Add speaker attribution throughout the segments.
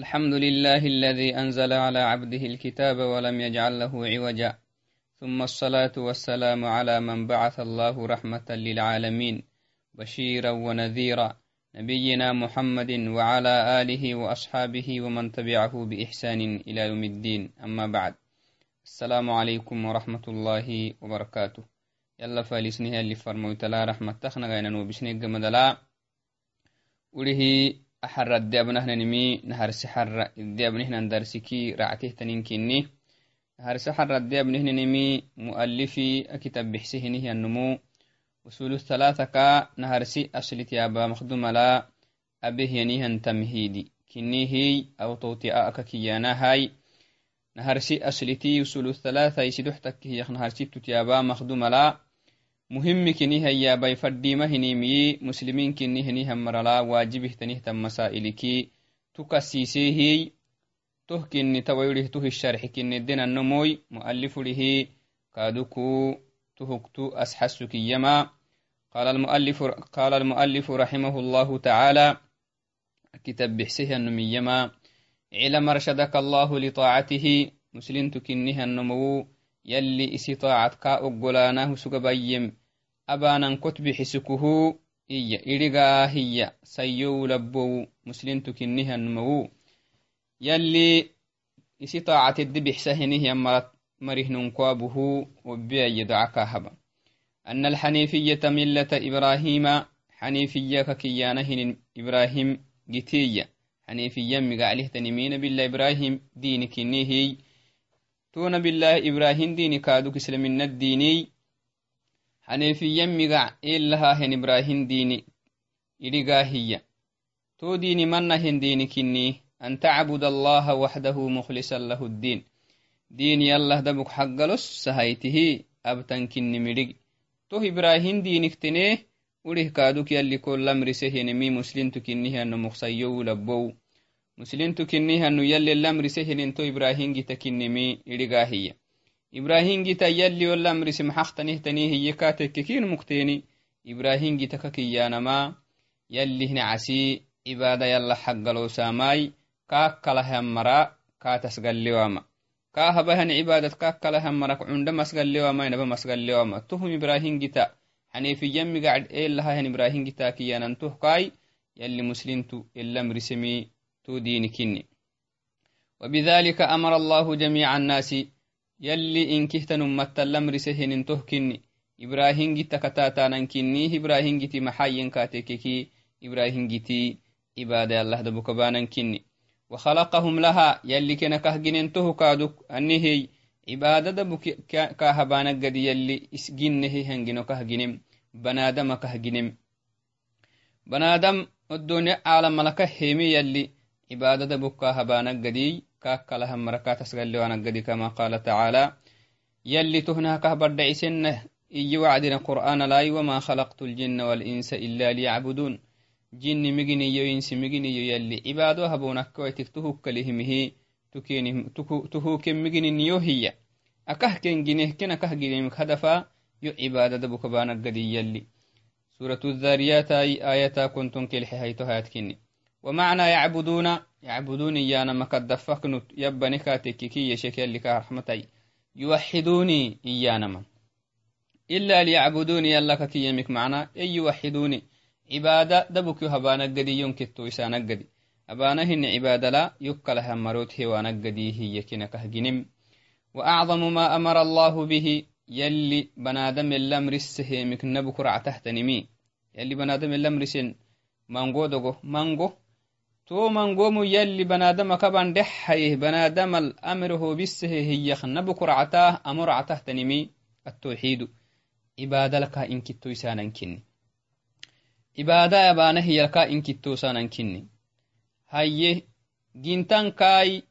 Speaker 1: الحمد لله الذي أنزل على عبده الكتاب ولم يجعل له عوجا. ثم الصلاة والسلام على من بعث الله رحمة للعالمين بشيرا ونذيرا نبينا محمد وعلى آله وأصحابه ومن تبعه بإحسان إلى يوم الدين. أما بعد السلام عليكم ورحمة الله وبركاته. يلا فالسنها اللي فرموت لا رحمة تخنا غينا وبسنيق مدلا. وله أحر الدابنه نمي نهر سحر الدابنه ندرسكي رعته تنينكني نهر سحر الدابنه نمي مؤلفي كتاب بحسهنه النمو. وصول الثلاثة كا نهرسي أصلت يابا مخدوم لا أبه ينيهن تمهيدي. كني هي أو توتي أكا كيانا هاي. نهرسي أصلتي وصول الثلاثة يسدحتك هي نهرسي تتيابا مخدوم لا مهم كني هيا باي فديمة هنيمي مسلمين كني هني همرلا واجبه تنيه تم مسائلكي تكسيسي هي ته كني تويره ته الشرح كني الدين النموي مؤلف له. كادوكو تهكتو أسحسك يما. قال المؤلف قال المؤلف رحمه الله تعالى كتاب بحسه النمي يما. علم رشدك الله لطاعته. مسلم تكنها النمو. يلي استطاعت كا أقلاناه سقبيم. إيا إرقا هي سيو لبو مسلم تكنها النمو يلي استطاعت الدبح سهنه يمرت مرهن قابه وبيا يدعك هبا. أن الحنيفية ملة إبراهيم حنيفية كيانه إبراهيم جتية. حنيفية مقاله تنمين بالله إبراهيم دينك نهي تون بالله إبراهيم ديني كادوك سلمنا الديني. haneefiyyan migac eelahaa hen ibrahin diini idhigaa hiyya. Too diini manna hen diini kinni an tacbud allaha waxdahu mukhlisan lahu ddiin dini allah dabuk xaggalos sahaytihi abtan kinni midhig toh ibrahin diiniktenee udih kaaduk yalli kolamrisehenemi muslintu kinnihianno muqsayyowu labbow. Muslintu kinnihiannu yalle lamrisehenen to ibrahin gita kinimi idhigaa hiyya. يلي تنيه يكاتك كين مكتيني إبراهيم جتا ككيانما يلي هنا عسي عبادة يلا حقلو ساماي كاك كلها مرا كاتسقل وما kahabahan cibadat kakkalahan marak cunda masgallewama inaba masgallewama tuhum ibrahim gita xanefiyamiga elahahan ibrahim gita kiyanantuh kai yalli muslimtu elamrisemi tu dini kinni وبذلك أمر الله جميع الناس انته كني إبراهيم جت كتاتانا كني إبراهيم جت محاين كاتككي إبراهيم جت عبادة الله دبكبانا كني وخلقهم لها يلي كنا كهجننته كادوك أنهي عبادة بك كهبانا قد يلي اسجنه هنجنو كهجنم بنادم كهجنم بنادم الدنيا عالم ملكة هيمي يلي عبادة كاك لها مركات اسقل وأنا قدي كما قال تعالى يلي تهنا كهبر عسنه إي وعدنا قرآن لاي وما خلقت الجن والإنس إلا ليعبدون jinni miginiyo insi miginiyo yalli cibaado habonakawaitik tuhukkalihimihi tuhuken migininiyo hiya akah ken gineh ken akah ginemik hadafa yo cibaadada bukabanagadi yalli سورة الذاريات آية كنتم كلح هيتو هاتكني ومعنى يعبدون يعبدون إيانا مكدفقنت يبني كاتككي يشكل لك رحمتي يوحدوني إيانا من إلا ليعبدوني يلا كي يمك معنا أي يوحدوني عبادة دبك هبانقدي ينكتو إسانقدي أبانهن عبادة لا يكلها مروت هوانقدي هي كنكه جنم وأعظم ما أمر الله به يلي بنادم الأمر السهيمك نبكر تحت نمي يلي بنادم الأمر سن مانغو دغو مانغو tuumangomu yalli banaadama kaban dhexhayeh banaadamal amir hoobisehe hiyyaknabuku ractaah amo ractahtanimi attawxiidu. Cibaadalkaa inkittoisaanankinni cibaada abaana hiyalkaa inkittoisaanankinni hayye gintankaai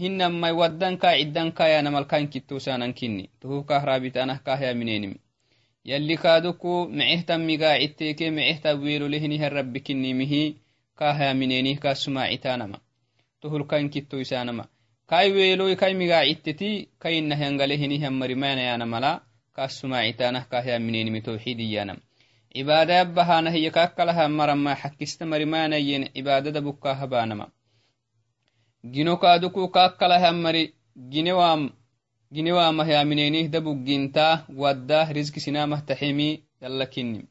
Speaker 1: hinamai waddankaa ciddankaayaanamalkaa inkittoisaanankinni tuhubkaah raabitaanahkaahayamineenimi yalli kaduku mecehtan migaa citteekee mecehta weelolehiniha rabbikinnimihi kahayamineenih ka sumaacitanama kai weeloi kai migacitteti kainahyangalehinihanmarimanayana mala ka sumaacitanah kahyaminenimi towxidiyanam cibaadaya bahanahiyya kakkalaha marama xakista cibaadada bukkahabanama gino kaduku kakkalahamari ginewaamah ginewaamahyamineenih dabugginta waddah rizki sinamah taxemi yallakini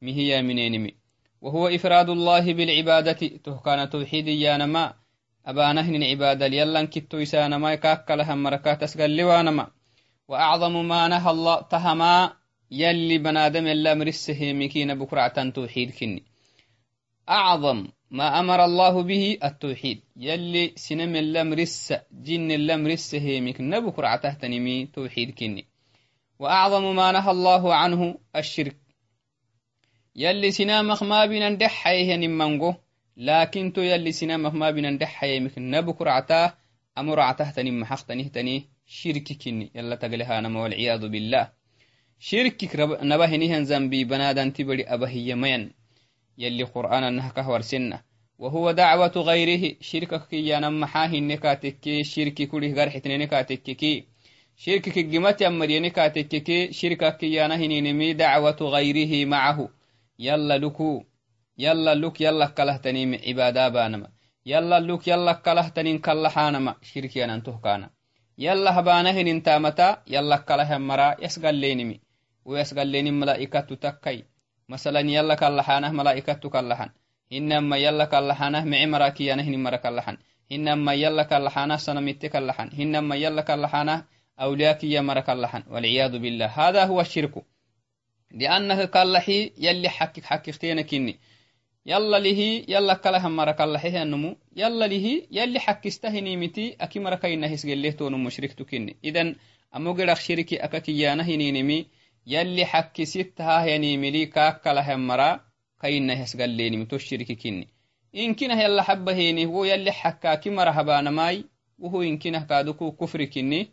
Speaker 1: mihiyaminenimi وهو إفراد الله بالعبادة. تهكان توحيد يانما. أبانهن عبادة يلا كتو يسانما يكاك لها مركات أسقل لوانما وأعظم ما نهى الله تهما. يلي بنادم إلا مرسه مكين بكرة توحيد كني. أعظم ما أمر الله به التوحيد. يلي سنم إلا مرس. جن إلا مرسه مكين بكرة تهتنمي توحيد كني. وأعظم ما نهى الله عنه الشرك. مكين نبكر عتاه أمر عتاه تني محق تني تني شرك كني. يلا تقلها نما والعياذ بالله. شركك نبهنيهن زنبي بنادن تبري أبهي مين يلي قرآن نهكه ورسنه وهو دعوة غيره. شركك يا نمحاه نكاتك شركي كله غرحتني نكاتك شركك جمت يمري نكاتك شركك يا نهني نمي دعوة غيره معه. يلا لكو. يلا لك يلا كلهتني عبادة بانما. يلا لك يلا كلهتني كلحانما. شركي أن تهكانا يلا يلا كلهم مرا. يسقل لينمي ويسقل لينم ملائكة تكي مثلا يلا كلحانه ملائكة كلحان. إنما يلا كلحانه معي مراكي نهن مرا كلحان. إنما يلا كلحانه سنمت كلحان. إنما يلا كلحانه أولياكي مرا كلحان. والعياذ بالله. هذا هو الشرك. لأنه كاللحي يلي حكك حككتين كني يلا له يلا كلها مرة كاللحي النمو يلا له يلي حكستهني متي أكي مرة كينا هسجل له تون مشرك تكني إذن أمو قرأ شركي أكاكيانا هنينمي يلي حكستها هنيملي كاكلها مرة كينا هسجل ليني متو شركي كني إن كنا يلا حبه هيني هو يلي حكا كي مرة هبانا ماي وهو إن كنا كادوكو كفر كني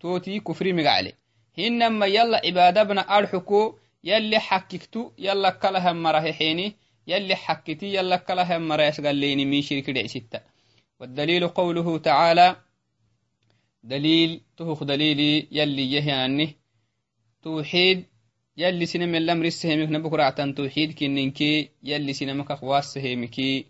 Speaker 1: توتي كفري مقعلي hinama yala cibaadabna arxuko yalli xakkiktu yala kalahan marahexeni يلي حكتي يلا كلها مريس قال ليني من شرك دعستا والدليل قوله تعالى دليل تهخ دليلي يلي يهياني توحيد يلي سينما الأمر السهمك نبكر عتن توحيد كننكي يلي سينما كخواس سهمكي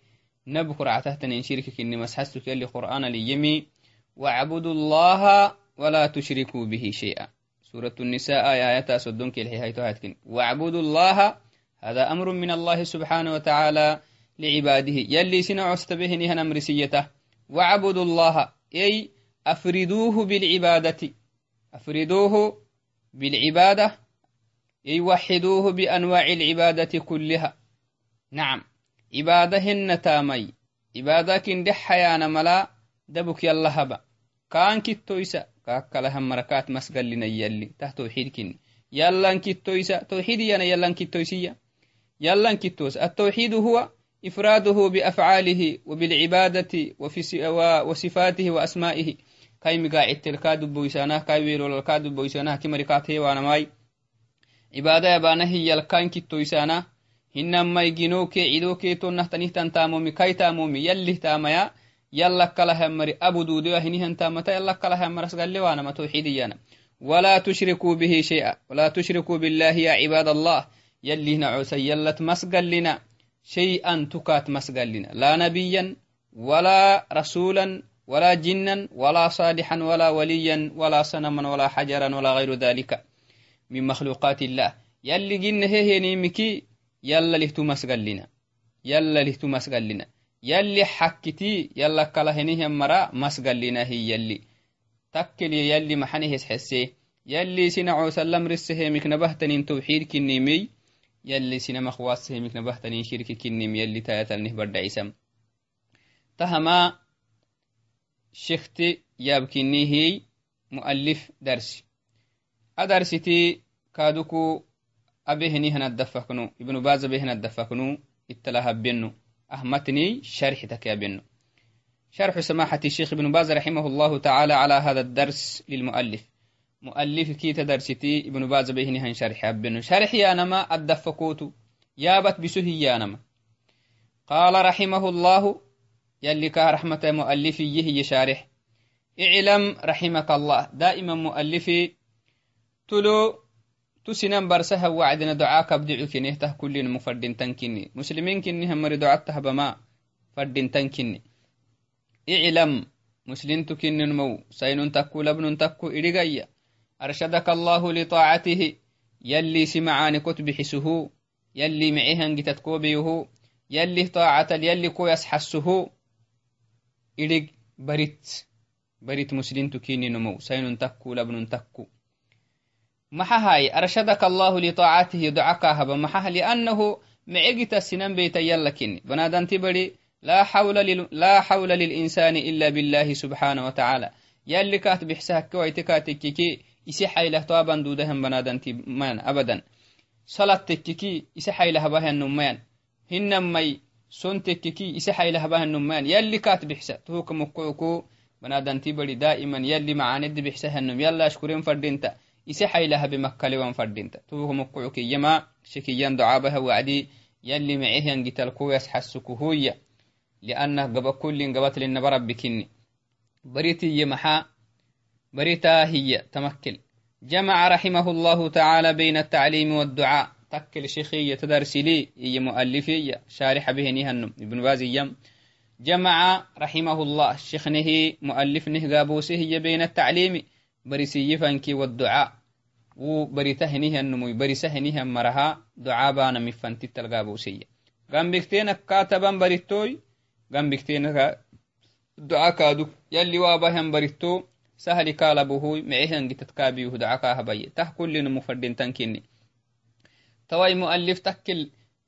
Speaker 1: نبكر عتهتن شرك كني مسحسك يلي قرآن ليمي واعبدوا الله ولا تشركوا به شيئا سورة النساء آية صدنك الحياة هاتكن واعبدوا الله هذا أمر من الله سبحانه وتعالى لعباده. يلي سنع استبهني هنم رسيته واعبدوا الله أي أفردوه بالعبادة. أفردوه بالعبادة أي وحدوه بأنواع العبادة كلها. نعم. عبادهن تامي. عبادك دحيان ملا دبك يلا هبا. كان كتويسا كاكلهم مركات مسقل يلي تحت توحيد كن يلا كتويسا توحيد يانا يلا كتوس التوحيد هو إفراده بأفعاله وبالعبادة وصفاته وأسمائه كاي مقاعد الكاد بويسانا كاي ويلو الكاد بويسانا كما ركاته وأنا ماي عبادة يبانا هي الكاين كتويسانا هنما يجينوك عيدوك تونه تنيه تنتامومي كاي تامومي يلي تاميا يلا كلها مري أبو دودي وهنيه تامتا يلا كلها مرس قال لي وأنا ما توحيديانا ولا تشركوا به شيئا. ولا تشركوا بالله يا عباد الله. يلي نعوس يلت مسقل لنا. شيئا تكات مسقل لنا. لا نبيا ولا رسولا ولا جنا ولا صالحا ولا وليا ولا صنما ولا حجرا ولا غير ذلك من مخلوقات الله. يلي جن هي نيمكي يلا لهتو مسقل لنا. يلا لهتو مسقل يلي حكتي يلا كلا هنيه مرا مسقل لنا هي يلي تكل يلي محنه حسي يلي سنعو سلم رسه مكنبهتن توحيد كنيمي يلي سينما خواس همك نبهتني شرك كنم يلي تايتل نهبر دعيسم تهما شختي يابكني هي أهمتني شرح تكيا شرح سماحة الشيخ ابن باز رحمه الله تعالى على هذا الدرس للمؤلف. مؤلف كي تدرستي ابن باز بهني هن شرح ابن شرح يا نما الدفكوت يابت بسهي يا نما قال رحمه الله يلي رحمة مؤلفي هي شارح اعلم رحمك الله. دائما مؤلفي تلو تسنن برسها وعدنا دعاك بدعوك نهته كل مفردين تنكني مسلمين كني هم دعاتها بما فردين تنكني إعلم مسلم تكن نمو سين تكو لبن تكو إرقيا أرشدك الله لطاعته يلي سمعان كتب حسه يلي معيهن جتتكو بيه يلي طاعة يلي كو يسحسه إرق بريت بريت مسلم تكين نمو سين تكو لبن تكو. محهاي أرشدك الله لطاعته دعك هب محه لأنه معجت السنان بيت يلكن بنادان تبري لا حول لا حول للإنسان إلا بالله سبحانه وتعالى. يلي كات بحسك كوي كي يسحي له طابا دودهم بنادان تبمان أبدا. صلاتك كي يسحي له بها النمان هنمي سنتك كي يسحي له بها النمان يلي كات بحسك توك مكوكو. بنادان تبري دائما يلي معاند بحسها النم يلا أشكرين فردينتا. يسيح إلها بمكة لوان فردين توه مقعوك يما شكيان دعابها وعدي يلي معيه ينجي تلقو هوية لأنه قبا كل قبات لنبا ربكني بريتي يمحا بريتا هي تمكل جمع رحمه الله تعالى بين التعليم والدعاء. تكل شيخي يتدرس لي هي مؤلفي شارح به نهنم. ابن بازي يم. جمع رحمه الله. شيخنه مؤلف قابوسه هي بين التعليم. برسي والدعاء. wu barita henihiannumuy barisa henihian maraha docaabaana mifantitalgaaboseya gambiktena kataban baritoy gambiktena doca kaadu yalli waabahan barito sahli kaalabuhuy mecehan gitadkaabiyuh kaahabaye tah kullinumu fadhintankini tawai mu'allif takkil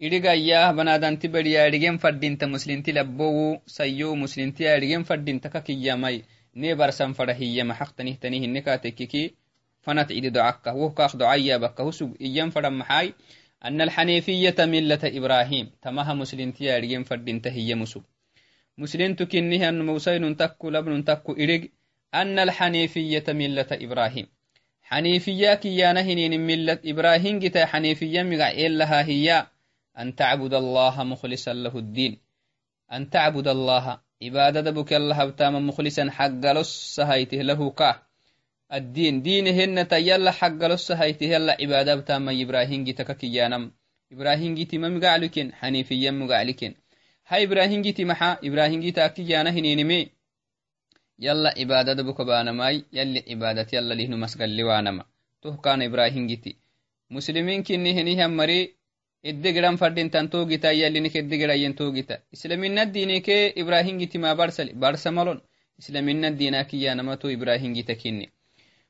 Speaker 1: idigayyah banadanti beriyaadhigen fadhinta muslinti labbowu sayyo muslinti yaadhigen fadhinta kakiyyamay nee barsan fadhahiyyama xaqtanihtanihine kaatekkiki idi docaka woh kaak docaya bakka husug iyan fadan maxai أن الحنيفية ملة إبراهيم. تمها مسلم تيارجين فردين تهي مسو مسلم تكنها موسين تكو لبن تكو إرق أن الحنيفية ملة إبراهيم. حنيفية كيانا هنين ملة إبراهيم جتا حنيفية مقع لها هي أن تعبد الله مخلصا له الدين. أن تعبد الله. عبادة بك الله بتام مخلصا حق لس هيته له كا. الدين دينهن تيلا حق لس هيته يلا عبادة بتام إبراهيم جتا كيانم إبراهيم جتا مقع لكن حنيفية مقع لكن هاي إبراهيم جتا محا إبراهيم جتا كيانا هنين مي yala cibaadada buka baanamai yali cibaadat yala lihnu masgalli waanama tuh kana ibrahim giti musliminkini hinihan mari idde gidan fadintan togita yalinik idde gidayen togita islamina dinike ibrahim giti ma barsali barsamalon islamina dinakiyanama to ibrahim gita kinni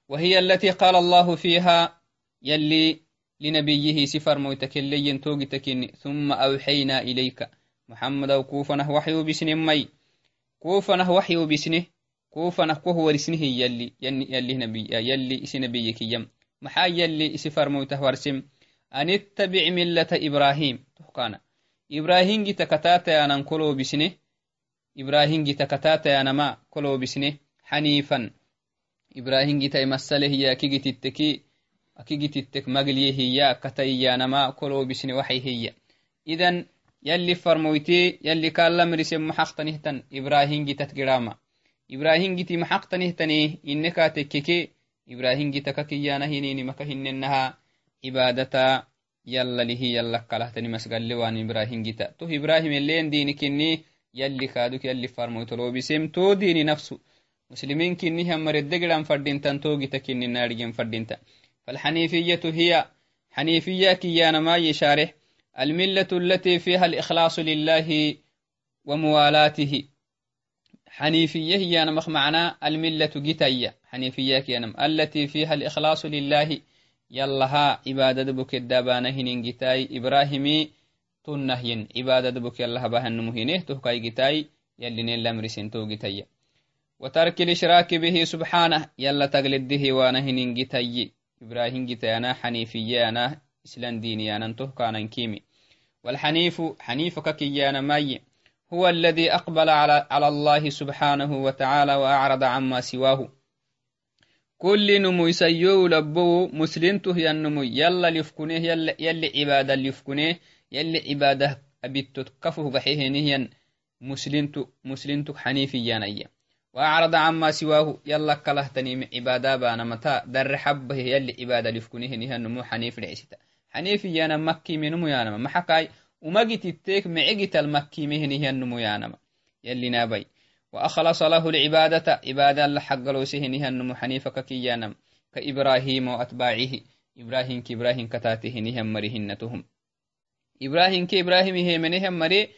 Speaker 1: وهي التي قال الله فيها يلي لنبيه سفر موتكلين توجتكني ثم أوحينا إليك. محمد وكوفنه وحي بسن مي. كوفنه وحي بسنه. كوفنا كوه ورسنه يلي. يلي نبي يلي إسي نبيك يم. محا يلي إسي فرموته ورسم. أن اتبع ملة إبراهيم. تحقانا. إبراهيم جي تكتاتا أنا كلو بسنه. إبراهيم جي تكتاتا أنا ما كلو بسنه. حنيفا. إبراهيم جي تيمسله هي كي تتكي أكي تتك مقليه هي كتايا أنا ما كلو بسنه وحي هي إذن يلي فرمويتي يلي قال لمرسم محقتنهتن إبراهيم جي تتقراما ibrahim giti maxaqtanihtani inneka tekkeke ibrahim gita kakiyana hinini maka hinnenaha ibadata yalla lihi yalla kalahtani masgallewan ibrahim gita to ibrahim elen dini kinni yalli kaduk yalli farmoytolobisem to dini nafsu مسلمين كني هم ردقلان فردينتان توغي تكني نارجين فردينتا فالحنيفية هي حنيفية كيانا ما يشارح الملة التي فيها الإخلاص لله وموالاته. حنيفية هي نمخ معنا الملة جتاية حنيفية كيانم التي فيها الإخلاص لله. يلها عبادة بك الدابانة هنين جتاي إبراهيمي تنهين. عبادة بك يلها بهن مهينه. تهكاي جتاي يلي نيل لمرسين تو جتاي وترك الإشراك به سبحانه يلا تقلده وأنا هنين جتاي إبراهيم جتاي أنا حنيفية أنا إسلام ديني أنا تهكانا كيمي والحنيف حنيف ككيانا ماي. هو الذي أقبل على, على الله سبحانه وتعالى وأعرض عما سواه. كل نمو يسيو لبو مسلمته ينمو يلا لفكنه يلا يلي عبادة لفكنه يلي عبادة أبيتو كفه بحيه نهيا مسلمتو حنيفي يانيا وأعرض عما سواه. يلا كله تنيم عبادة بانا متى؟ در حبه يلي عبادة لفكنه نهيا نمو حنيف لعستا حنيفي يانا مكي منمو يانا محكاي umagititteek mecegital makkimehenihiyannumu yanama yalli nabai وأخلص له العبادة. عبادة لحق لوسهنها النمو حنيفة كيانم كإبراهيم وأتباعه. إبراهيم كإبراهيم كتاته نهم مرهنتهم إبراهيم كإبراهيم هي منهم مري.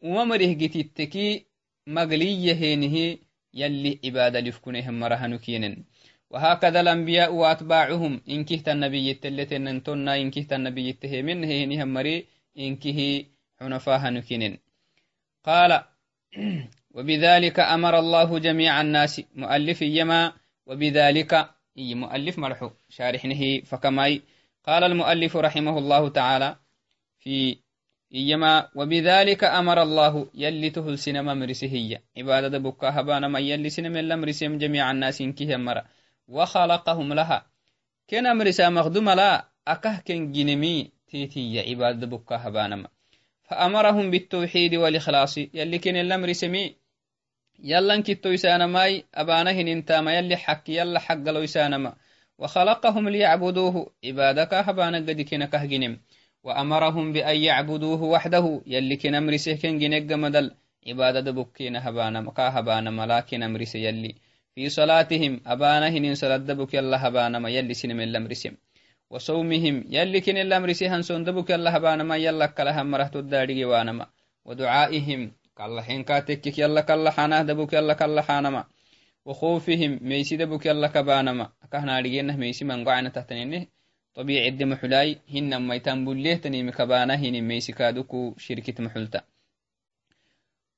Speaker 1: وما مره جتتكي مغلية هينه. يلي عبادة لفكنهم مرهنكينن وهكذا الأنبياء وأتباعهم. إن كهت النبي التلتين انتنا إن كهت النبي التهمين هينهم مري إن كه حنفاها نكينن قال وبذلك أمر الله جميع الناس. مؤلف يما وبذلك إي مؤلف مرحو شارحنه فكماي. قال المؤلف رحمه الله تعالى في إيما وبذلك أمر الله يلي تهل سينما مرسهية عبادة بكا هبانا ما يلي سينما لمرسهم جميع الناس إنكيه مرة وخلقهم لها. كنا مرسا مخدوم لا أكه كن جنمي تيتي عبادة بكا هبانا ما. فأمرهم بالتوحيد والإخلاص. يلي كن الأمر سمي يلا كتو يسانماي أبانهن انتاما يلي حق يلا حق لو يسانما وخلقهم ليعبدوه. عبادك هبانا قد كنا كهجنم وأمرهم بأن يعبدوه وحده يلي كنا مرسه كن جنق مدل. عبادة بكينا هبانا مكا هبانا ملاكين مرسه يلي. في صلاتهم أبانهن صلاة دبك يلا هبانا ما يلي سنم اللمرسم وصومهم يلي كن اللمرسه هنسون دبك يلا هبانا ما يلا كلها مرهت الداري وانما ودعائهم كاللحين كاتكك يلا كاللحانا دبك يلا كاللحانما وخوفهم ميسي دبك يلا كبانما كهنا رجينا ميسي من قعنا تحتنينه. طبيعي الدم حلاي هن ما يتنبليه تنيم كبانا هن ميسي كادوكو شركة محلتا.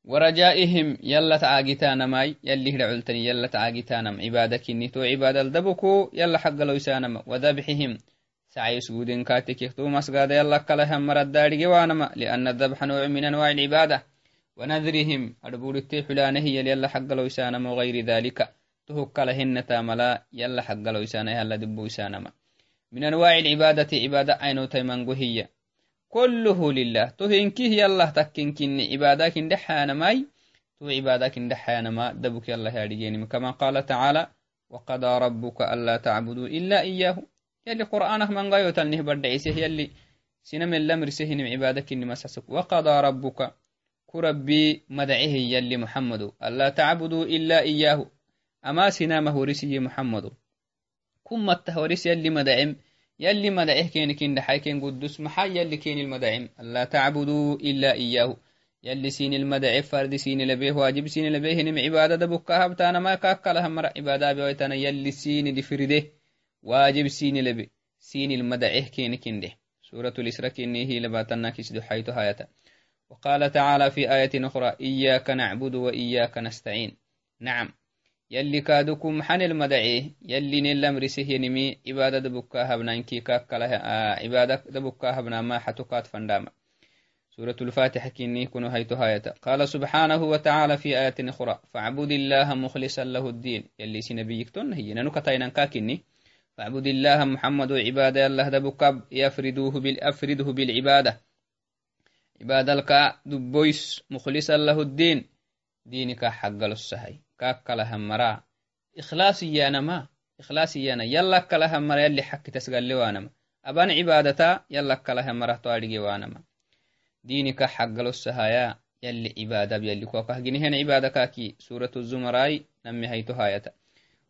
Speaker 1: ورجائهم يلا تعاقتانا ماي يلي هرعلتني يلا تعاقتانا عبادك إني تو عبادة الدبكو يلا حق لو يسانما وذبحهم سعي سجود كاتك يختو مسجد يلا كلهم مرد داري جوانما لأن الذبح نوع من أنواع العبادة. ونذرهم أربول التحلانه يلا حق لو يسانما وغير ذلك تهك لهن تاملا يلا حق لو يسانا يلا دبو يسانما من أنواع العبادة عبادة عينو تيمانغو هي كله لله. تهنكيه يلا تكنكن عبادك اندحانا ماي. تو عبادك اندحانا ما دبك يلا هارجيني كما قال تعالى وقضى ربك ألا تعبدوا إلا إياه. يلي قرآنه من غايو تلنه بدعيسه يلي سنم اللمر سهن عبادك إني مسسك وقضى ربك كربي مدعه يلي محمد. ألا تعبدوا إلا إياه. أما سنامه رسي محمد. كم التهوريس يلي مدعم؟ يلي مدعه كين كين دحاي كين قدس محا يلي كين المدعم. ألا تعبدوا إلا إياه. يلي سين المدع فرد سين لبيه واجب سين لبيه نم عبادة دبكها بتانا ما كاكلها مر عبادة بيوتانا يلي سين لفرده واجب سين لبي. سين المدعه كين كنده سورة الإسراء هي لباتنا كسد حيث هايتا وقال تعالى في آية أخرى إياك نعبد وإياك نستعين. نعم. نلم رسيه نمي عبادة دبكا هبنا إنكي كاكله آه عبادة دبكا هبنا ما حتقات فنداما. سورة الفاتحة كني كنو هيتو هايتا. قال سبحانه وتعالى في آية أخرى فاعبد الله مخلصا له الدين. يلي سنبيك تن هي ننكتين كاكني فاعبد الله محمد عبادة الله دبكب يفردوه بالأفرده بالعبادة. عبادة لك دبويس مخلصا له الدين. دينك حق السهي. كاك لهم مرا إخلاص يانا ما إخلاص يانا يلا كلهم مرا يلي حق تسقل وانما أبان عبادتا يلا كلهم مرا توارجي وانما دينك حق السهايا يلي عبادة يلي كوكا. جنهن عبادة كاكي. سورة الزمراء نمي هيتو هايتا.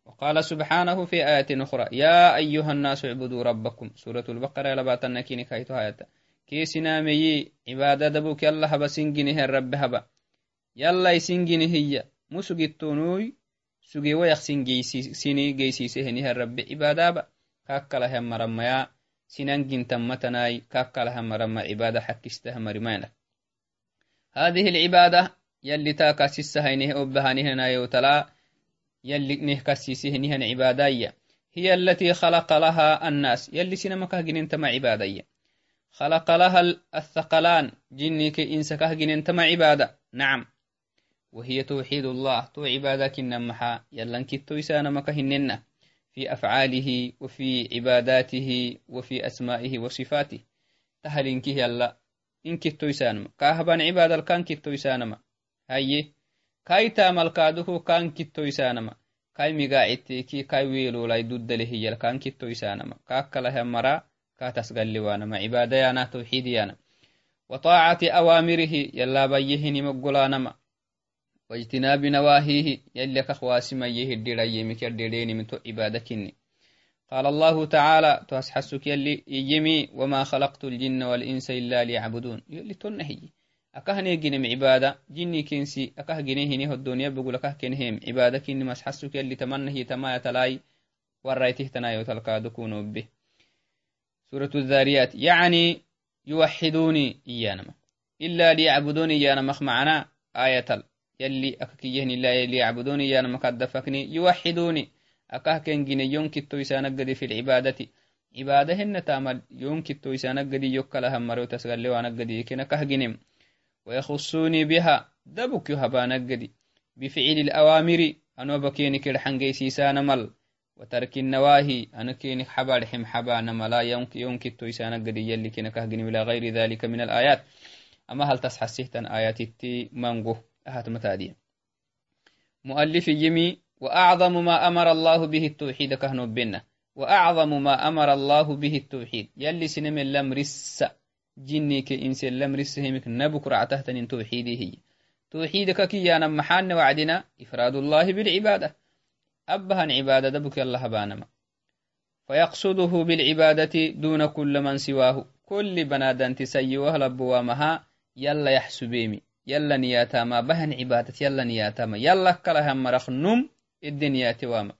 Speaker 1: وقال سبحانه في آية أخرى يا أيها الناس اعبدوا ربكم. سورة البقرة لباتنا كيني كايتو هايتا. كي سنامي عبادة دبوك يلا هبا سنجنه الرب هبا. يلا يسنجنه هي مسجتونوي سجي ويخ سيني جيسيسهنه الرب عبادة با. كاكلا هم مرميا سننجن تمتناي. كاكلا هم مرمى عبادة حكستها مرمانا هذه العبادة يلي تاكا سسهينه أبهانه نايوتلا يلي نهكسيسه نهن عبادية هي التي خلق لها الناس. يلي سينمكه جننتما عبادية خلق لها الثقلان. جنك إنسكه جننتما عبادة. نعم. وهي توحيد الله تو عبادك إنمحا يلا كتو يسانمك هننا في أفعاله وفي عباداته وفي أسمائه وصفاته. تهلينك يلا. إن كتو يسانما كاهبان عبادة كان كتو يسانما هاي. كاي تامل كادوه كان كتو يسانما كاي مقاعدتكي كاي ويلو لاي دود له يلا كان كتو يسانما كاكله مرا كاتسقل لوانما عبادة يانا توحيد يانا. وطاعة أوامره يلا بيهني مقلانما واجتناب نواهيه يلي كخواسما يهدر يمك يردرين من عبادكني قال الله تعالى تحسحسك يلي يجمي وما خلقت الجن والإنس إلا ليعبدون. يلي تنهي أكهني جنم عبادة جني كنسي أكه جنيه هنيه الدنيا بقول أكه كنهم عبادة كني. مسحسك يلي تمنه تما يتلاي ورأيته تنايو تلقى دكون به. سورة الذاريات يعني يوحدوني إيانما إلا ليعبدوني إيانما معنا آية يلي أككيهن الله يلي يعبدوني إيانما قد دفكني يوحدوني. أكه كن جني ينكتو يسانقدي في العبادة. عبادة هن تامل ينكتو يسانقدي يوكلها مرو تسغل وانقدي كنا كه جنم ويخصوني بها دبك يهبانقدي بفعل الأوامر أنو بكيني كرحنجي سيسان مل وترك النواهي أنا كيني حبا رحم حبا نما لا ينكتو يسانقدي يلي كنا كه جنم إلى غير ذلك من الآيات. أما هل تسحسيهتن آيات التي منغو أهات متادين مؤلف يمي وأعظم ما أمر الله به التوحيد كهنو بنا وأعظم ما أمر الله به التوحيد. يلي سنم اللم رس جني كإنس اللم رس همك نبك رعتهتن توحيده هي. توحيدك كي يانا محان وعدنا إفراد الله بالعبادة. أبها عبادة دبك الله بانما. فيقصده بالعبادة دون كل من سواه. كل بنادن تسيوه لبوامها يلا يحسبيمي. يلا نياتا ما يلا كلها مرخ نم الدنيا توام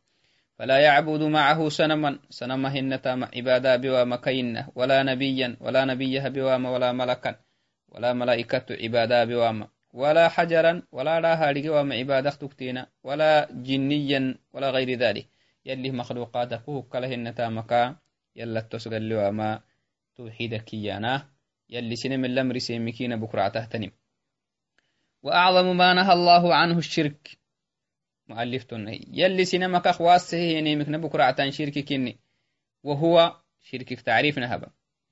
Speaker 1: فلا يعبد معه سنما سنما هنتا عبادة بوام كينة ولا نبيا ولا نبيها بوام ولا ملكا ولا ملائكة عبادة بوام ولا حجرا ولا راها لقوام عبادة تكتينا ولا جنيا ولا غير ذلك. يلي مخلوقاتك كلهن تامكا يلا تسغل وما توحيدك يانا. يلي سنم الأمر سيمكين بكرة تهتنم. وأعظم ما نهى الله عنه الشرك. مؤلف تنهي يلي سينما كخواسه يعني مكنا بكرة عتان شرك كني وهو شرك تعريف نهبا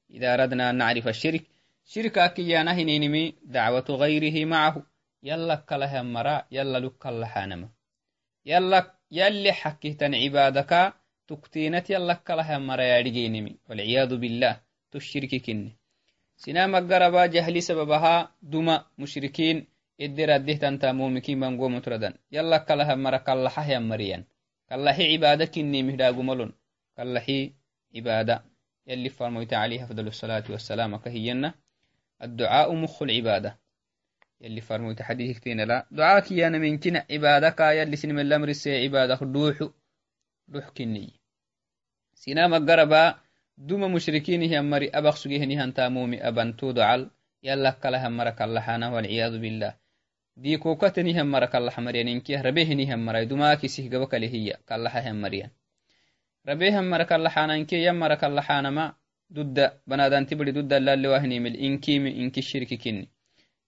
Speaker 1: إذا أردنا أن نعرف الشرك شرك أكيانا هنينمي دعوة غيره معه. يلا كلها مرا يلا لك اللحانما يلا يلي حكيتن عبادك تكتينت يلا كلها مرا يارجينمي والعياذ بالله تشرك كني سينما قربا جهلي سببها دم مشركين idiraddihtantaa mumikin bangomutradan yala kalaha mara kallaxahyan mariyan kallaxi cibaada kinimihdagumalon kallaxi cibaada yali farmoyta عليه أفضل الصلاة والسلام كهينا. الدعاء مخ العبادة. يلي فرموت حديث كتين لا. دعاك يا من كنا عبادك يلي سنم الأمر سي عبادة دوح دوح كني. سينا مقربا. دوما مشركين هي مري. أبخ سجيه نهان تامومي أبن تودعل يلا كلها مرك الله والعياذ بالله. Diikokatenihan mara kallaxamariyaninkiah rabehinihan marai dumaakisih gaba kalehiya kallaxahan mariyan rabehan mara kallaxananke yan mara kallaxanama dudda banadanti bari dudda lalewahinimil inkimi inki shirki kinni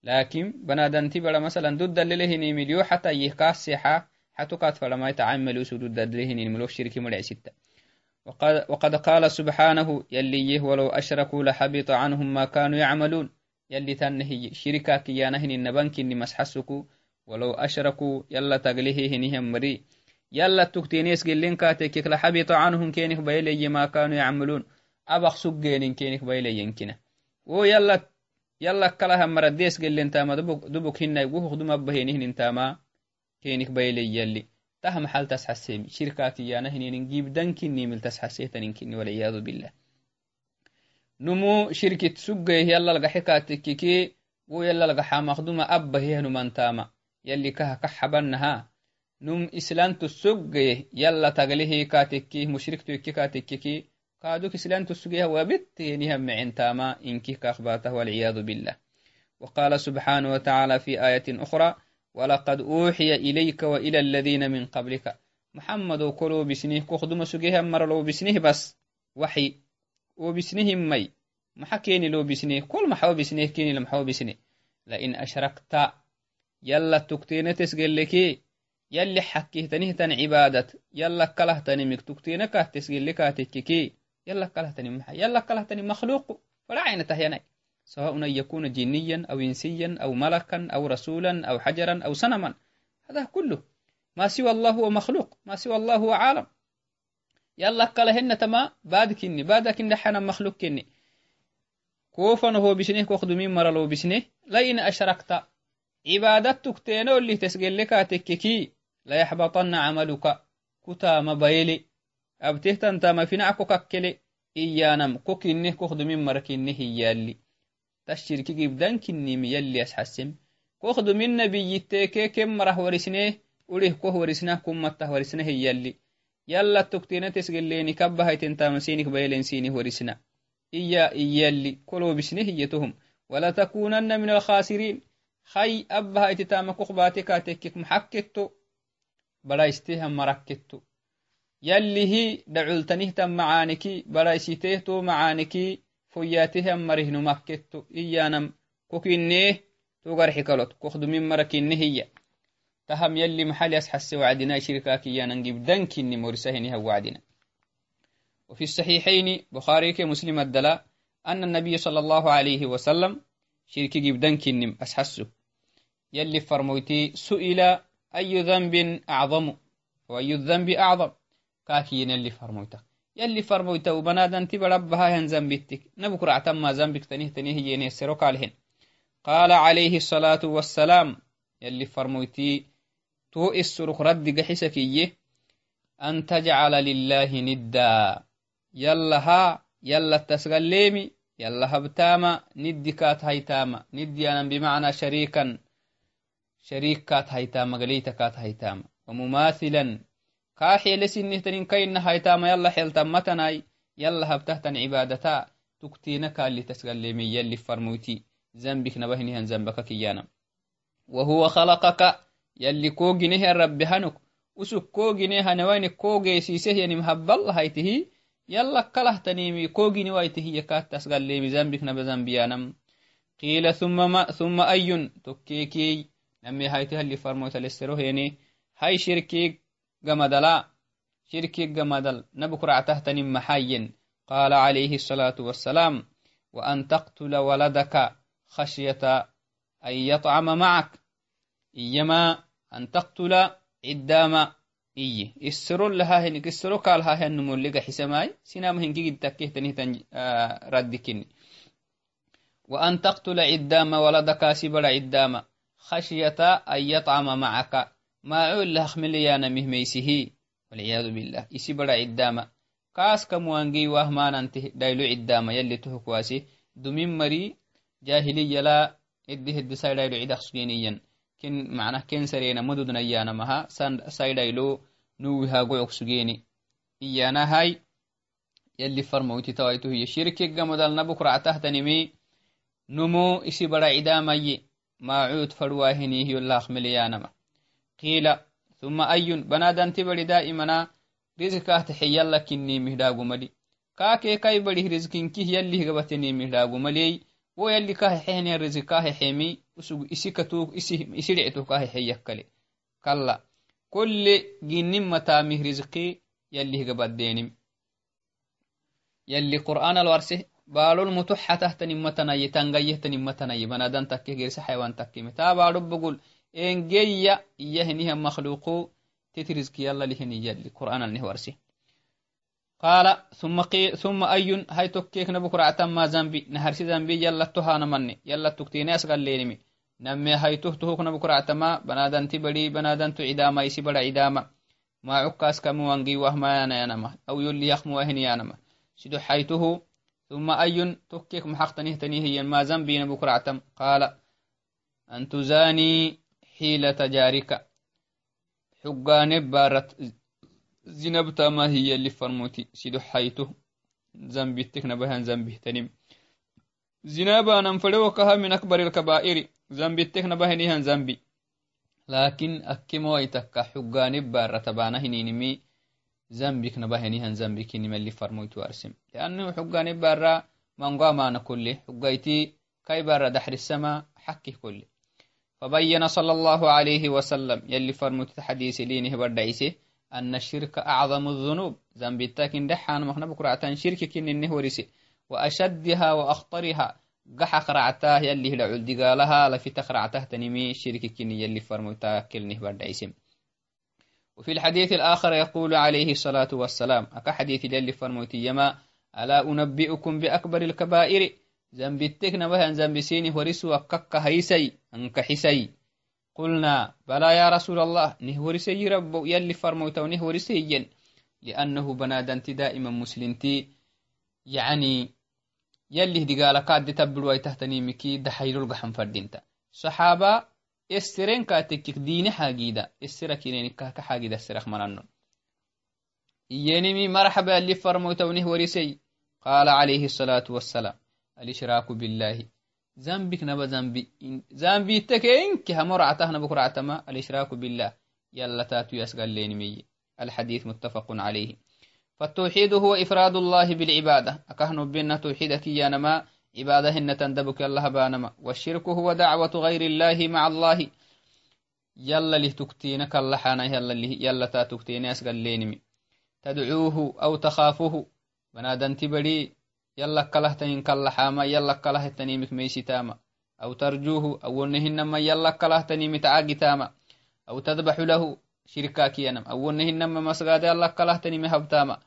Speaker 1: lakin banadanti bara masalan dudda lelehinimil yo xata yih kaasexa xatukaat faramai tacamalusu dudda lelehinimil shirki maricsitta وقد قال سبحانه يلي ولو أشركوا لحبط عنهم ما كانوا يعملون يلي تنهي شركا كيانهن النبنك إني مسحسكو ولو أشركوا يلا تقليه هنهم مري. يلا تكتينيس قلين كاتك لحبط عنهم كينك بيلي ما كانوا يعملون. أبخ سجين كينك بيلي ينكنا ويلا يلا كلها مرديس قلين تاما دبك, دبك هنا يقوه خدوم أبهينهن تاما كينك بيلي يلي. تهم حال تسحسيمي شركا كيانهن نجيب دنكني من تسحسيتنكني والعياذ بالله. numu shirkit suggeh yallalga xikaatikkiki wo yallalga xamakduma abbaheh numantama yalli kaha ka xabannaha num islantu suggeh yalla taglihi kaatikki mushriktu ikki kaatikkiki kaaduk islantu sugeh wabittenihan micintama inki kakbatah walciyadu billah وقال سبحانه وتعالى في آية أخرى ولقد أوحي إليك وإلى الذين من قبلك محمد كلو بسنه كخدم سجيه مرلو بسنه بس وحي وبسنهم محا كيني لو بسنه. كل محاو بسنه كيني لمحاو بسنه. لئن أشركت. يلا تكتين تسجل لك يلي حكيه تنه تن عبادة يلا كله تني مك تكتينك تسجل لك تككي يلا كله تني محا. يلا كله تني مخلوق. فلا عين تهيني. سواء أن يكون جنيا أو إنسيا أو ملكا أو رسولا أو حجرا أو سنما هذا كله. ما سوى الله هو مخلوق. ما سوى الله هو عالم. يلا قال هن تما بعد كني بعد كني حنا مخلوق كني. كوفا هو بشنه كوخدو مين مرا لو بشنه. لا إن أشركت. عبادتك تينو اللي تسجل لك تككي لا يحبطن عملك. كتا مبايلي أبتهت أنت ما في نعكو ككلي إيانم كوكينه كوخدو مين مرا كنه يالي. تشيركي جبدان كني ميالي أسحسم كوخدو من نبي يتكي. كم مرا ورسنه. وليه كوه ورسنه كم متا ورسنه يالي. يلا تكتين تسجليني كبها تنتام سينك بيلين سينه ورسنا إيا إيا اللي كلو بسنه يتهم ولا تكونن من الخاسرين خي أبها تتام قخباتك تكيك محكتو بلا استهم مركتو يلي هي دعلتنه تم معانك بلا استهتو معانك فياتهم مرهن مكتو إيانم كوكينيه توغر حكالوت كوخدو مركينيه hiya taham yalli maxali asxase wacdina shirkakiyanan gibdankinni morisahiniha wacdina وفي الصحيحين بخاري كمسلم الدلاء أن النبي صلى الله عليه وسلم شرك جبدان كنم أسحسه يلي فرموتي سئل أي ذنب أعظم؟ وأي الذنب أعظم؟ كاكين اللي فرمويتا يلي فرمويتا وبنادن تبا ربها هن زنبتك نبكر عتما زنبك تنيه تنيه يني سروك عليهن. قال عليه الصلاة والسلام يلي فرمويتي تو إسرخ رد جحسكية أن تجعل لله ندا. يلها يلا تسغليمي يلا هبتاما ندكات هيتاما ندي أنا بمعنى شريكا. شريك كات هيتاما غليتا كات هيتاما ومماثلا. كاحي لسن نهتنين كينا هيتاما يلا حلتا متناي يلا هبتهتا عبادتا. تكتينك اللي تسغليمي. يلي فرموتي. زنبك نبهني هن زنبك كيانا. وهو خلقك. Yalli koginehe rabbi hanuk usuk kogine hanewaini kogeesisehyanim habbalahaytihi yala kalahtanimi kogini waitihiya kat tasgalemi zambik naba zambiyanam qila thumma ayun tokkeekey name hayti halli farmoytalesterohene hay shirkig gamadala shirkig gamadal nabukuractahtanin maxayen قال عليه الصلاة والسلام وأن تقتل ولدك خشية أن يطعم معك إيما عدام إيه قال ها هنمو لغا حسماي سنام هنكي قد تكيه تنهتن آه ردكني وأن تقتل عدام ولدك سبر عدام خشية أن يطعم معك maacol lahmeleyaana mihmeysihi walciyadu bilah isi bara ciddama kaaska muwangey wahmanante dhaylo ciddama yalli tohokwaase dumin mari jahiliyala edde hedde dhaylo cidak sugeniyan ken macnah manah kensarenamdudna iyanamaha saidhailo nuwihagoyogsugeni iyanahai yali farmoyti tawaituhiye shirkiga modalna bukractahtanimi numo isi bara cidamaye macud farwahinihiyollahmeliyanama qila ثuma ayun banadanti bari da'imana rizikah taxiyalla kinnimihdhaagumali rizkinkih yallih gabatenimihdhaagumaliy wo yalli kahexehne rizikahexemi مهداغو ملي ويلي كاه حيني رزقاه حيمي اسوق اسكتو اسي اسرعتو كاه حيكلي كلا كل جن متى مه رزقي يلي غبديني يلي قرآن الورسه بالو المتحة تحت نمتنا يتنغيه تنمتنا يبنادن تكي غير حيوان تكي متى بالو بقول engeya iyahiniha makhluqu tetiriski yalla lihini yalli qur'anan warsi قال ثم قي ثم أي هاي توكيك نبو كرعتا ما زنبي نهرسي زنبي يلا تهانا مني يلا تكتيني أسغل لينمي نمي هاي تهتهوك نبو كرعتا ما بنادن تبري بنادن تو عداما يسي بدا عداما ما عكاس كمو وانقي وهما يانا يانما أو يلي يخمو وهني يانما سيدو حيته ثم أي توكيك محقتنيه تنيه ما زنبي نبو كرعتا قال أن تزاني حيلة جارك حقان بارت زنبتا ما هي اللي فرموتي سيدو حيته زنبتك نبهان زنبه تنم زنابا ننفلوكها من أكبر الكبائر زنبتك نبهنيها زنبي لكن أكمو يتكا حقان بارت بانا هنينمي زنبك نبهنيها زنبك نما اللي فرموتي وارسم لأنه حقان بارا منغا ما نكله حقايتي كاي بارا دحر السما حكي كله فبين صلى الله عليه وسلم يلي فرمت حديث لينه بردعيسه أن الشرك أعظم الذنوب ذنب التاكن دحان مخنا بكرة شرك كن النهورسي وأشدها وأخطرها قح قرعتاه يلي لعل دقالها لفي تقرعته تنمي شرك كن يلي فرمتا كلنه بردعيسه وفي الحديث الآخر يقول عليه الصلاة والسلام أكا حديث يلي فرموتي يما ألا أنبئكم بأكبر الكبائر؟ zambittek nabahan zambisini horisu akkakka haisai anka hisai قلنا بلى يا رسول الله نهورسي رب يلي فرموت ونهورسي لأنه بنادنت دائما مسلمتي يعني يلي هدقال قاد تبلوا تحتني مكي دحيلو القحم فردينتا. صحابة إسترين كاتك دين حاجيدا استركينين كاك حاجيدا استرخ منانو ينمي مرحبا اللي فرموت ونهورسي قال عليه الصلاة والسلام. الإشراك بالله. ذنبك نبا ذنبي ذنبي تكينك همرعته نبكرعتما الإشراك بالله. يلا تاتو فالتوحيد هو إفراد الله بالعبادة. أكهن بنا توحيدك يا نما؟ عبادة هن تندبك الله بانما والشرك هو دعوة غير الله مع الله. يلا له تكتينك الله حانا يلا له يلا تا تكتيني أسقل لينمي تدعوه أو تخافه. بنادن تبري يلا كلهتنين كاللحاما يلا كلهتني مكميسي تاما. أو ترجوه أو نهنما يلا كلهتني متعاقي تاما. أو تذبح له شركا كيانم أو نهنما مسغاد يلا كلهتني مهبتاما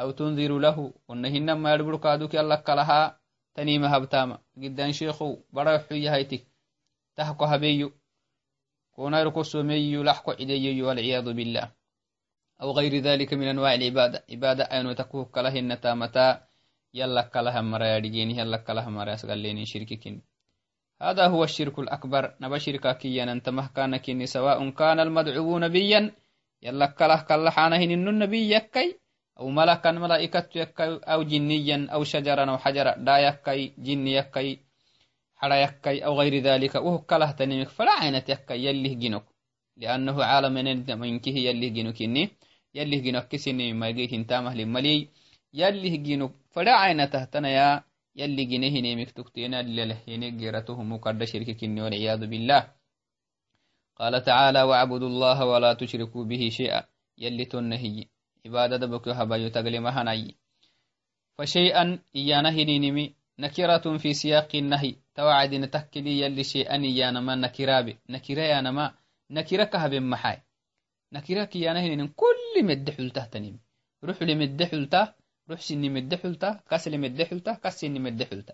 Speaker 1: أو تنذر له ونهنما يربر كادوك يلا كلها تني مهبتاما قدان شيخو برا حيا هيتك تحكو هبيو. كونا يركو سميو لحكو عديو والعياذ بالله. أو غير ذلك من أنواع العبادة. عبادة أين تكوه كلهن تامتا. يلا كلها مرا يدجيني يلا كلها مرا يسقليني شرككين. هذا هو الشرك الأكبر. نبا شركا كيا أنت مهكانك سواء كان المدعو نبيا يلا كله كله حانهن إن النبي يكي. أو ملكا ملائكة يكي أو جنيا أو شجرا أو حجرا دا يكي جن يكي حرا يكي أو غير ذلك وهو كله تنمك فلا عينة يكي يليه جنك لأنه عالم من كه يليه جنك يليه جنك كسني ما يجيه انتامه لملي يلي هجينو فدا عينة تهتنيا يلي جينه نيمك تكتينا للهينك جيرته مقرد شرك كني والعياذ بالله قال تعالى واعبدوا الله ولا تشركوا به شيئا يلي تنهي عبادة دبك هبايو تقلمها ني فشيئا إيانا هنينمي نكرة في سياق النهي توعد نتكلي يلي شيئا إيانا ما نكرابي نكرا يانا ما نكرا كهب محاي نكرا كيانا هنين كل مدحل تهتنم روح لمدحل ته روح سني مدحلتا كسل مدحلتا كسني مدحلتا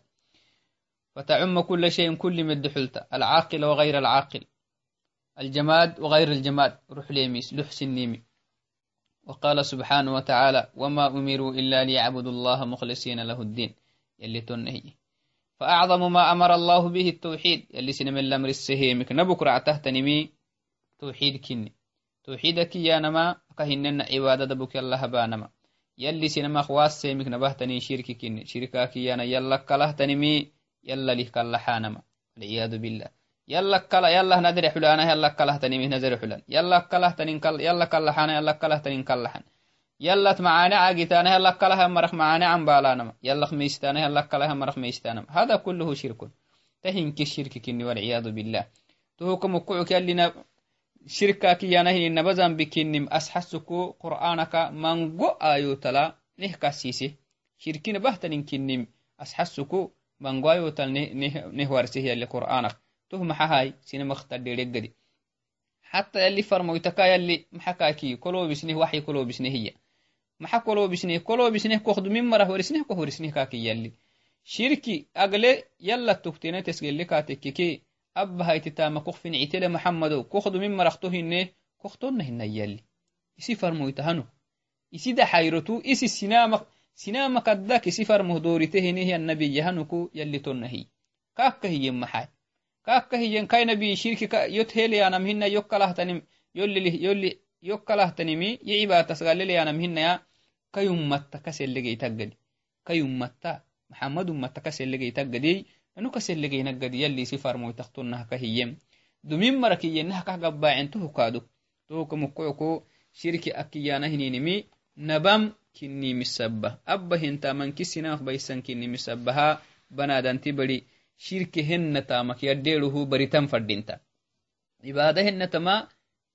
Speaker 1: فتعم كل شيء كل مدحلتا العاقل وغير العاقل الجماد وغير الجماد روح ليميس لح سنيمي وقال سبحانه وتعالى وما أمروا إلا ليعبدوا الله مخلصين له الدين. يلي تنهي. فأعظم ما أمر الله به التوحيد. يلي سنم الأمر السهيمك. نبكر تهتنمي توحيد كني. توحيدك يا نما كهنن عبادة دبك الله بانما. يلي سينما خواس سيمك نبهتني شركي كن شركا كيانا يلا كلهتنمي يلا ليه كلحانما والعياذ بالله. يلا كلا يلا ندري حلانا يلا كلهتنمي ندري حلان يلا كلهتنين كل يلا كلحانا يلا كلهتنين كلحان يلا معانا عاقتانا يلا كلها مرخ معانا عن بالانما يلا خميستانا يلا كلها مرخ ميستانا. هذا كله شرك. تهين كالشرك كني والعياذ بالله. تهكم كعك يلي shirkakiyanahin nabazan bikinnim asxasuku qur'anaka mango ayotala neh kasise shirkina bahtanin kinnim asxasuku mango ayotal neh warseh yalli qur'anak toh maxahay sine makta xata yali farmoytaka yali maxakaki kolobisneh waxi kolobisneh maxa kolobisneh kolobisneh kohdumim marah horisneh ko horisneh kaki yali shirki agle yalla tuktene tesgele katekkeke abbahaititama kokfin citele maxamado kohdumim marah tohinne kohtonna hina yali isi farmoytahano isi daxayrotu isi sinama sinama isi farmoh doorite hineh yali tonna hiy maxay kahkahiyen kainabi shirkika yot heleyanamhina yokalahtanimi yo ibatasgaleleyanamhinaya kayummatta kasellegeitaggadi kayummatta maxamad ummatta kasellegeitaggadiy nanu kasellegeynaggadi yallisi farmoytaktunnah kahiyem dumin marakiyennah kah gabbacen tuhukaadu tohukamukoyoko shirki akiyanahininimi nabam kinnimisabba abba hintaman kisinamah baisan kinnimisabbaha banadanti bari shirki henatamakyadheeluhu baritan fadhinta cibaada henatama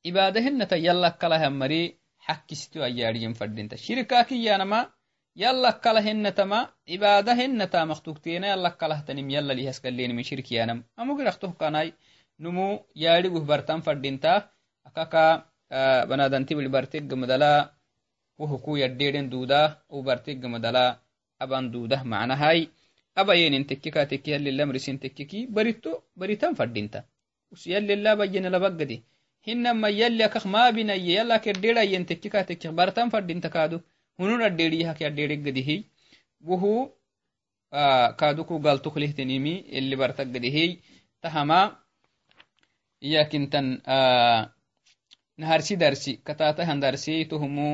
Speaker 1: cibaada henata yallakalahammari xakkistu ayaadhiyen fadhinta shirka kiyanama yallakala henatama cibaada henatamaktukteena yallakalahtanim yallalihaskalleenimi shirkiyanam amugiraqtohkanai numu yaadhiguh bartan fadhinta akaka banadantibil barteggamadala wohuku yaddheedhen duudah u barteggamadala aban duudah macnahai آه تكيكا تكي اللي لمرسين تكيكي بريتو بريتان فردينتا يلي لا بجن لبقدي hinama yalli akak mabinaye yala kedderayen tekkika tekkik bartan fadinta kadu hunun adderi haki addereggadihi wuhu kaduku galtuklihtinimi ili bartaggadihi tahama iyakintan naharsi darsi katatahan darsi tuhumu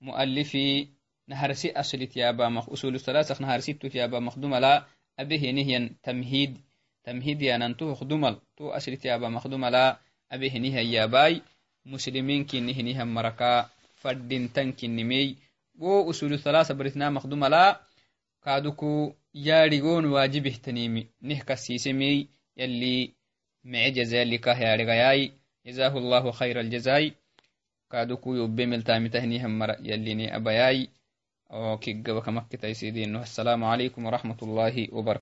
Speaker 1: muallifi نهارسي أصل تيابا مخ أصول الثلاثة نهارسي تيابا مخدوم لا أبيه نهيا تمهيد تمهيد يعني أنتو خدوم تو أصل تيابا مخدوم لا أبيه نهيا ياباي. مسلمين كي نهي نهيا مركا. فردين تنكي نمي. و أصول الثلاثة برثنا مخدوم لا كادوكو ياريغون واجب تنيمي نهك السيسمي يلي معجزة لكه ياريغاي جزاه الله خير الجزاي كادوكو يبمل تامتهني هم يليني أبياي. oo kigaba kamakitaysidinu asalaamu calaykum waraxmat ullaahi wbarkatu